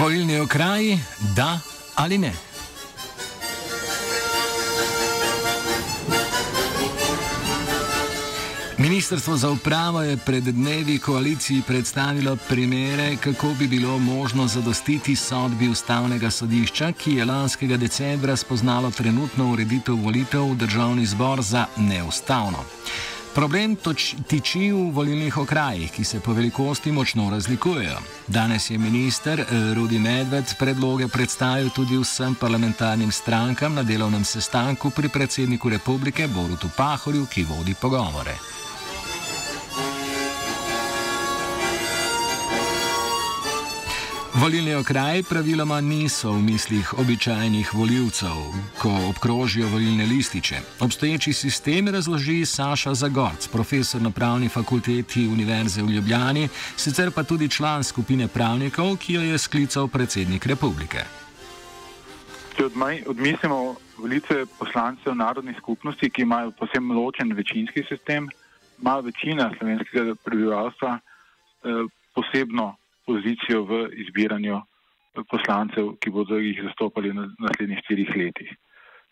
Volilni okraji, da ali ne? Ministrstvo za upravo je pred dnevi koaliciji predstavilo primere, kako bi bilo možno zadostiti sodbi ustavnega sodišča, ki je lanskega decembra spoznalo trenutno ureditev volitev v državni zbor za neustavno. Problem toč, tiči v volilnih okrajih, ki se po velikosti močno razlikujejo. Danes je minister Rudi Medved predloge predstavil tudi vsem parlamentarnim strankam na delovnem sestanku pri predsedniku republike Borutu Pahorju, ki vodi pogovore. Volilni okraji praviloma niso v mislih običajnih voljivcev, ko obkrožijo volilne lističe. Obstoječi sistem razloži Saša Zagorc, profesor na pravni fakulteti Univerze v Ljubljani, sicer pa tudi član skupine pravnikov, ki jo je sklical predsednik republike. Če odmislimo volitve poslancev narodnih skupnosti, ki imajo posebno ločen večinski sistem, ima večina slovenskega prebivalstva eh, posebno pozicijo v izbiranju poslancev, ki bodo jih zastopali v naslednjih štirih letih.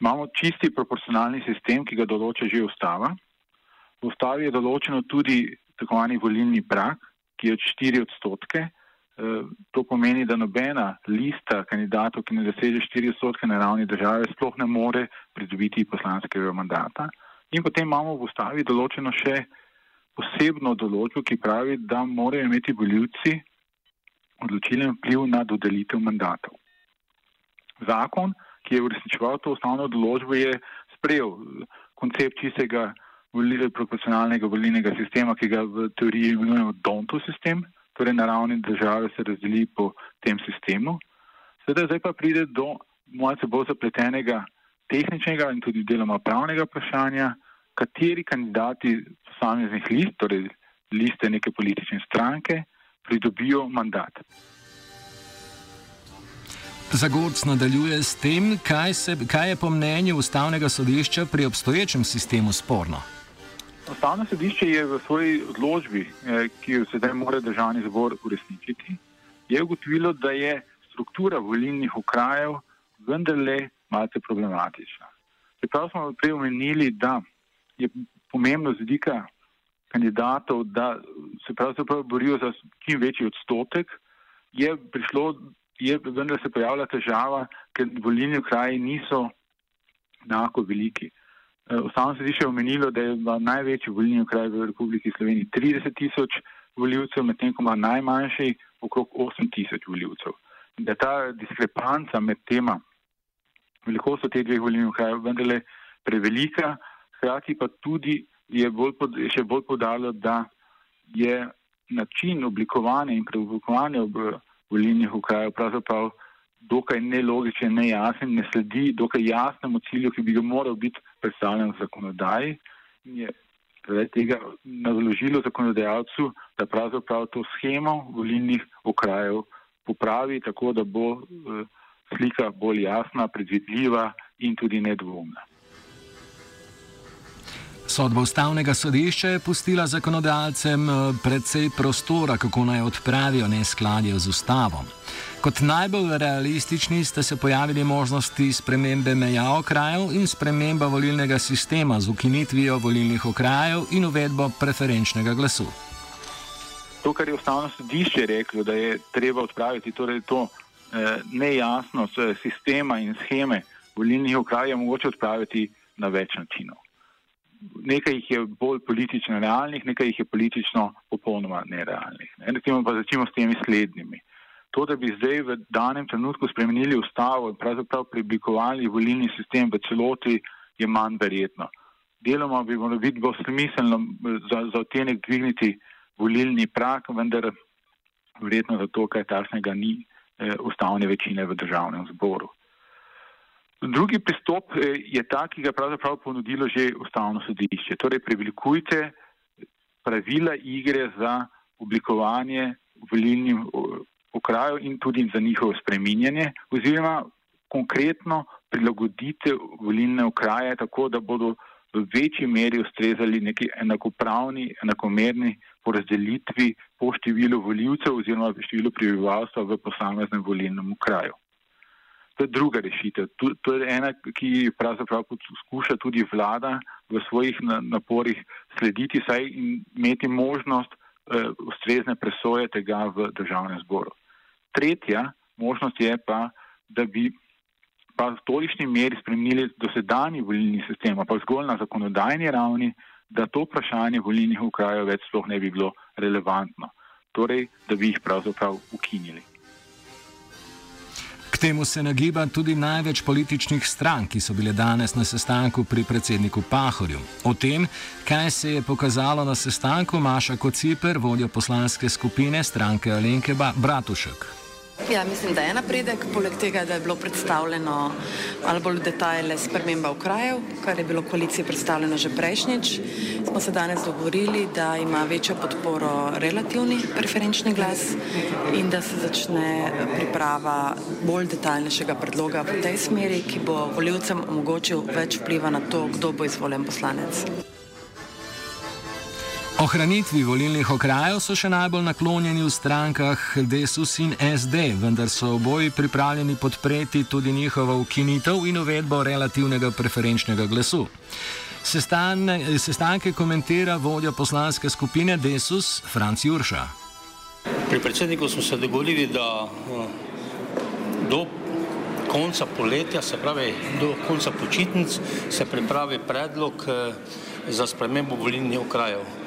Imamo čisti proporcionalni sistem, ki ga določa že ustava. V ustavi je določeno tudi tako imenovani volilni prak, ki je od 4 odstotke. To pomeni, da nobena lista kandidatov, ki ne doseže 4 odstotke na ravni države, sploh ne more pridobiti poslanskega mandata. In potem imamo v ustavi določeno še posebno določbo, ki pravi, da morajo imeti voljivci odločilen vpliv na dodelitev mandatov. Zakon, ki je uresničeval to ustavno določbo, je sprejel koncept čistega proporcionalnega volilnega sistema, ki ga v teoriji imenujemo Donto sistem, torej na ravni države se razdeli po tem sistemu. Sedaj zdaj pa pride do malce bolj zapletenega tehničnega in tudi deloma pravnega vprašanja, kateri kandidati posameznih list, torej liste neke politične stranke, pridobijo mandat. Zagorc nadaljuje s tem, kaj, se, kaj je po mnenju ustavnega sodišča pri obstoječem sistemu sporno. Ustavno sodišče je v svoji odločbi, eh, ki jo sedaj mora državni zbor uresničiti, je ugotovilo, da je struktura volilnih okrajev vendarle malce problematična. Čeprav smo prej omenili, da je pomembno z vidika kandidatov, da se pravzaprav borijo za čim večji odstotek, je prišlo, je vendar se pojavila težava, ker volilni okraji niso enako veliki. Eh, ustavno sodišče je omenilo, da je največji volilni okraj v Republiki Sloveniji 30 tisoč voljivcev, medtem ko ima najmanjši okrog 8 tisoč voljivcev. Da ta diskrepanca med tema velikostjo teh dveh volilnih okrajev vendarle prevelika, hkrati pa tudi je bolj pod, še bolj podalo, da je način oblikovanja in preoblikovanja volilnih okrajev pravzaprav dokaj nelogičen, nejasen, ne sledi dokaj jasnemu cilju, ki bi ga moral biti predstavljen v zakonodaji. In je zaradi tega naložilo zakonodajalcu, da pravzaprav to schemo volilnih okrajev popravi tako, da bo eh, slika bolj jasna, predvidljiva in tudi nedvomna. Sodba ustavnega sodišča je pustila zakonodajalcem eh, precej prostora, kako naj odpravijo neskladje z ustavom. Kot najbolj realistični sta se pojavili možnosti spremembe meja okrajev in sprememba volilnega sistema z ukinitvijo volilnih okrajev in uvedbo preferenčnega glasu. To, kar je ustavno sodišče reklo, da je treba odpraviti, torej to eh, nejasnost sistema in scheme volilnih okrajev, mogoče odpraviti na več načinov nekaj jih je bolj politično realnih, nekaj jih je politično popolnoma nerealnih. Ne. Recimo pa začnimo s temi slednjimi. To, da bi zdaj v danem trenutku spremenili ustavo in pravzaprav preoblikovali volilni sistem v celoti, je manj verjetno. Deloma bi moralo biti bolj smiselno za, za otenek dvigniti volilni prak, vendar verjetno zato, ker takšnega ni eh, ustavne večine v državnem zboru. Drugi pristop eh, je ta, ki ga pravzaprav ponudilo že ustavno sodišče. Torej, prevelikujte pravila igre za oblikovanje volilnih okrajev in tudi za njihovo spreminjanje, oziroma konkretno prilagodite volilne okraje tako, da bodo v večji meri ustrezali neki enakopravni, enakomerni porazdelitvi po številu voljivcev oziroma številu prebivalstva v posameznem volilnem okraju. To je druga rešitev. To je ena, ki pravzaprav poskuša tudi vlada v svojih naporih slediti, saj imeti možnost uh, ustrezne presoje tega v državnem zboru. Tretja možnost je pa, da bi pa v tolični meri spremenili dosedanji volilni sistem, pa zgolj na zakonodajni ravni, da to vprašanje volilnih okrajev več sploh ne bi bilo relevantno. Torej, da bi jih pravzaprav ukinili. Temu se nagiba tudi največ političnih strank, ki so bile danes na sestanku pri predsedniku Pahorju. O tem, kaj se je pokazalo na sestanku, Maša Kociper, vodja poslanske skupine stranke Alenke Bratušek. Ja, mislim, da je napredek, poleg tega, da je bilo predstavljeno malo bolj detajle sprememba okrajev, kar je bilo koaliciji predstavljeno že prejšnjič. Smo se danes dogovorili, da ima večjo podporo relativni preferenčni glas in da se začne priprava bolj detaljnejšega predloga v tej smeri, ki bo voljivcem omogočil več vpliva na to, kdo bo izvoljen poslanec. Ohranitvi volilnih okrajev so še najbolj naklonjeni v strankah Desus in SD, vendar so oboji pripravljeni podpreti tudi njihovo ukinitev in uvedbo relativnega preferenčnega glasu. Sestane, sestanke komentira vodja poslanske skupine Desus Franc Jurša. Pri predsedniku smo se dogovorili, da eh, do konca poletja, se pravi do konca počitnic, se pripravi predlog eh, za spremembo volilnih okrajev.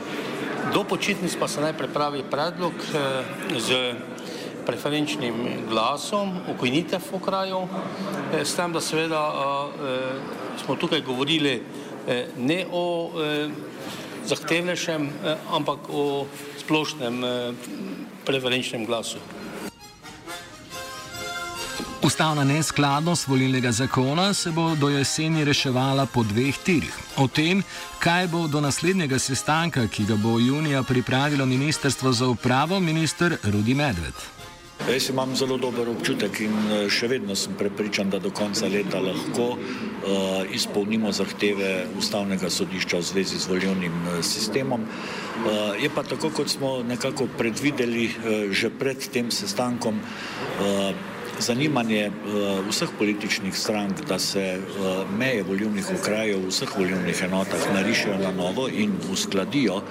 Do počitnic pa se naj pripravi predlog eh, z preferenčnim glasom, ukojnitev v kraju, eh, s tem, da seveda eh, smo tukaj govorili ne o zahtevnejšem, ampak o splošnem preferenčnem glasu. Ustavna neskladnost volilnega zakona se bo do jeseni reševala po dveh tirih. O tem, kaj bo do naslednjega sestanka, ki ga bo junija pripravilo Ministrstvo za upravo, minister Rudi Medved. Jaz imam zelo dober občutek in eh, še vedno sem prepričan, da do konca leta lahko uh, izpolnimo zahteve Ustavnega sodišča v zvezi z volilnim uh, sistemom. Uh, je pa tako, kot smo nekako predvideli uh, že pred tem sestankom. Uh, zanimanje uh, vseh političnih strank, da se uh, meje volivnih okrajev v vseh volivnih enotah narišajo na novo in uskladijo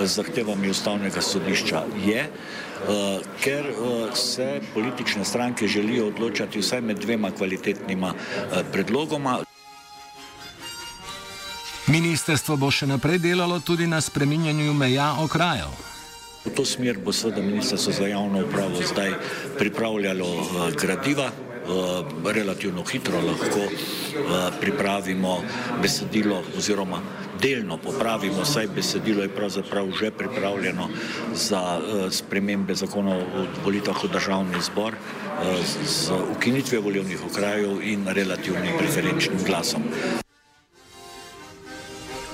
z zahtevami ustavnega sodišča je, uh, ker se politične stranke želijo odločati vsaj med dvema kvalitetnima predlogoma. Ministrstvo bo še naprej delalo tudi na spreminjanju meja okrajev. V to smer bo seveda Ministrstvo za javno upravo zdaj pripravljalo uh, gradiva. Uh, relativno hitro lahko uh, pripravimo besedilo oziroma delno popravimo, saj besedilo je pravzaprav že pripravljeno za spremembe zakonov o volitvah v državni zbor z ukinitvijo volivnih okrajev in relativnim preferenčnim glasom.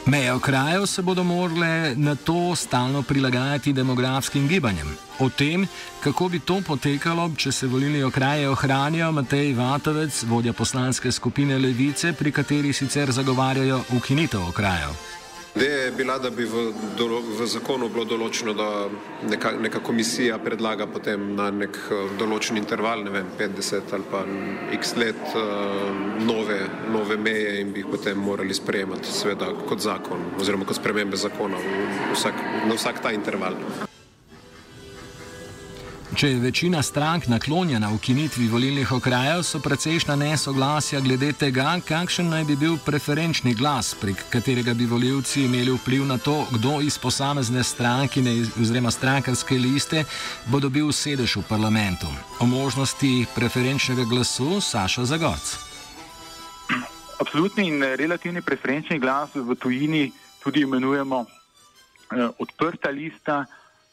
Meje okrajev se bodo morale na to stalno prilagajati demografskim gibanjem. O tem, kako bi to potekalo, če se volilni okraje ohranijo, Matej Vatovec, vodja poslanske skupine Levice, pri kateri sicer zagovarjajo ukinitev okrajev. Ideja je bila, da bi v, do, v zakonu bilo določeno, da neka, neka komisija predlaga potem na nek uh, določen interval, ne vem, 50 ali pa x let, uh, nove, nove meje in bi jih potem morali sprejemati, seveda kot zakon oziroma kot spremembe zakona vsak, na vsak ta interval. Če je večina strank naklonjena ukinitvi volilnih okrajev, so precejšna nesoglasja glede tega, kakšen naj bi bil preferenčni glas, prek katerega bi voljivci imeli vpliv na to, kdo iz posamezne strankine oziroma strankarske liste bo dobil sedež v parlamentu. O možnosti preferenčnega glasu Saša Zagorc. Absolutni in relativni preferenčni glas v tujini tudi imenujemo eh, odprta lista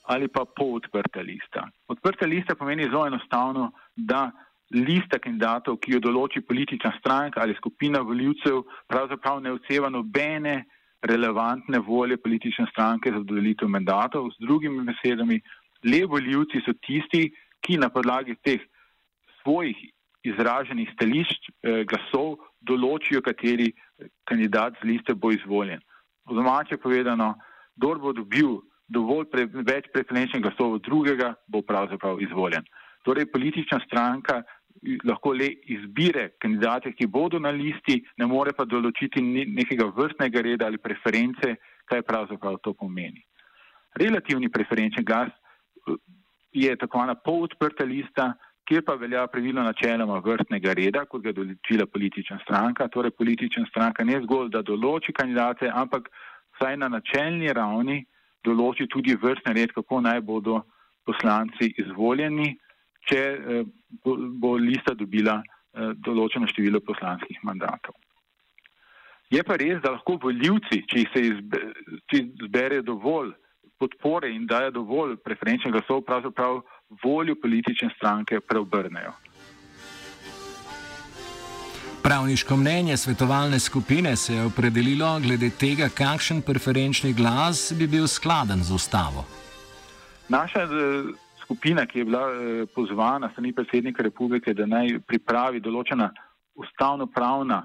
ali pa polodprta lista. Odprta lista pomeni zelo enostavno, da lista kandidatov, ki jo določi politična stranka ali skupina voljivcev, pravzaprav ne odseva nobene relevantne volje politične stranke za dodelitev mandatov. Z drugimi besedami, le voljivci so tisti, ki na podlagi teh svojih izraženih stališč eh, glasov določijo, kateri kandidat z liste bo izvoljen. V domače povedano, kdo bo dobil dovolj pre, več preferenčnih glasov od drugega, bo pravzaprav izvoljen. Torej, politična stranka lahko le izbire kandidate, ki bodo na listi, ne more pa določiti nekega vrstnega reda ali preference, kaj pravzaprav to pomeni. Relativni preferenčni glas eh, je tako ena polodprta lista, kjer pa velja pravilo načeloma vrstnega reda, kot ga določila politična stranka. Torej, politična stranka ne zgolj, da določi kandidate, ampak vsaj na načelni ravni določi tudi vrstni red, kako naj bodo poslanci izvoljeni, če eh, bo, bo lista dobila eh, določeno število poslanskih mandatov. Je pa res, da lahko voljivci, če se izbe, če zbere dovolj podpore in daje dovolj preferenčnih glasov, pravzaprav voljo politične stranke preobrnejo. Pravniško mnenje svetovalne skupine se je opredelilo glede tega, kakšen preferenčni glas bi bil skladen z ustavo. Naša eh, skupina, ki je bila eh, pozvana strani predsednika republike, da naj pripravi določena ustavno-pravna,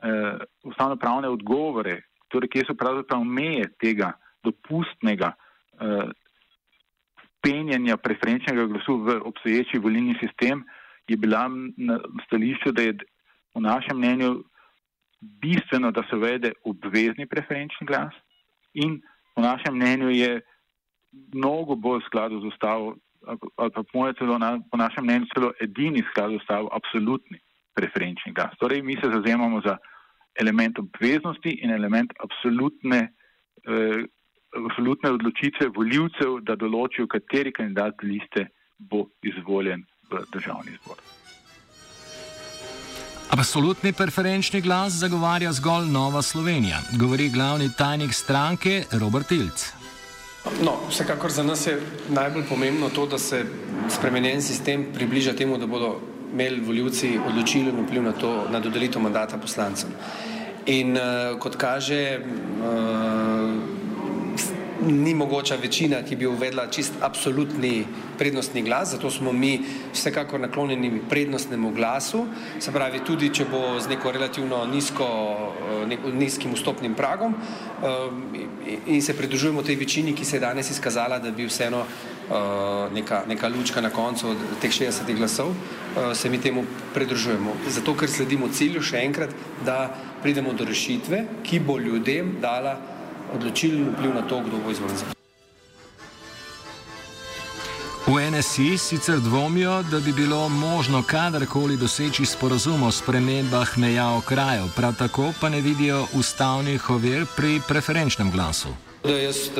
eh, ustavno-pravne odgovore, torej kje so pravzaprav meje tega dopustnega eh, penjanja preferenčnega glasu v obstoječi volilni sistem, je bila na stališču, da je v našem mnenju bistveno, da se uvede obvezni preferenčni glas in v našem mnenju je mnogo bolj v skladu z ustavo, ali pa po, celo, po našem mnenju celo edini sklad z ustavo, absolutni preferenčni glas. Torej, mi se zazemamo za element obveznosti in element absolutne, eh, absolutne odločitve voljivcev, da določijo, kateri kandidat liste bo izvoljen v državni zbor. Absolutni preferenčni glas zagovarja zgolj Nova Slovenija, govori glavni tajnik stranke Robert Tilc. No, vsekakor za nas je najbolj pomembno to, da se spremenjen sistem približa temu, da bodo imeli voljivci odločilen vpliv na, to, na dodelitev mandata poslancem. In uh, kot kaže, uh, ni mogoča večina, ki bi uvedla čist absolutni prednostni glas, zato smo mi vsekakor naklonjeni prednostnemu glasu, se pravi tudi, če bo z neko relativno nizko, eh, nizkim vstopnim pragom eh, in se pridružujemo tej večini, ki se je danes izkazala, da bi vseeno eh, neka, neka lučka na koncu od teh 60 glasov, se mi temu pridružujemo. Zato, ker sledimo cilju še enkrat, da pridemo do rešitve, ki bo ljudem dala odločilen vpliv na to, kdo bo izvoljen. V NSI sicer dvomijo, da bi bilo možno kadarkoli doseči sporozum o spremembah meja okrajev, prav tako pa ne vidijo ustavnih ovir pri preferenčnem glasu. Da jaz uh,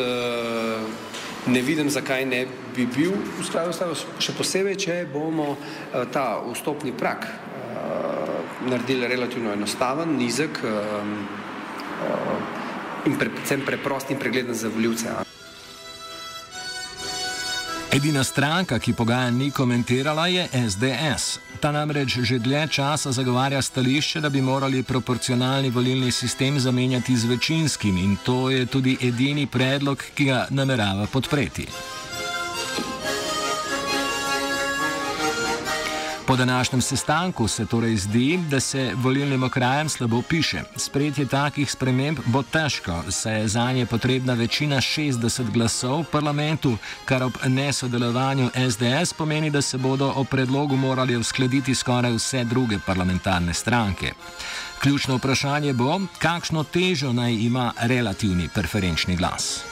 ne vidim, zakaj ne bi bil v skladu s tem, še posebej, če bomo uh, ta vstopni prak uh, naredili relativno enostaven, nizek. Uh, uh, in predvsem preprost in pregleden za voljivce. Edina stranka, ki pogaja ni komentirala, je SDS. Ta namreč že dlje časa zagovarja stališče, da bi morali proporcionalni volilni sistem zamenjati z večinskim in to je tudi edini predlog, ki ga namerava podpreti. Po današnjem sestanku se torej zdi, da se volilnim okrajem slabo piše. Sprejetje takih sprememb bo težko, saj je za nje potrebna večina 60 glasov v parlamentu, kar ob nesodelovanju SDS pomeni, da se bodo o predlogu morali uskladiti skoraj vse druge parlamentarne stranke. Ključno vprašanje bo, kakšno težo naj ima relativni preferenčni glas.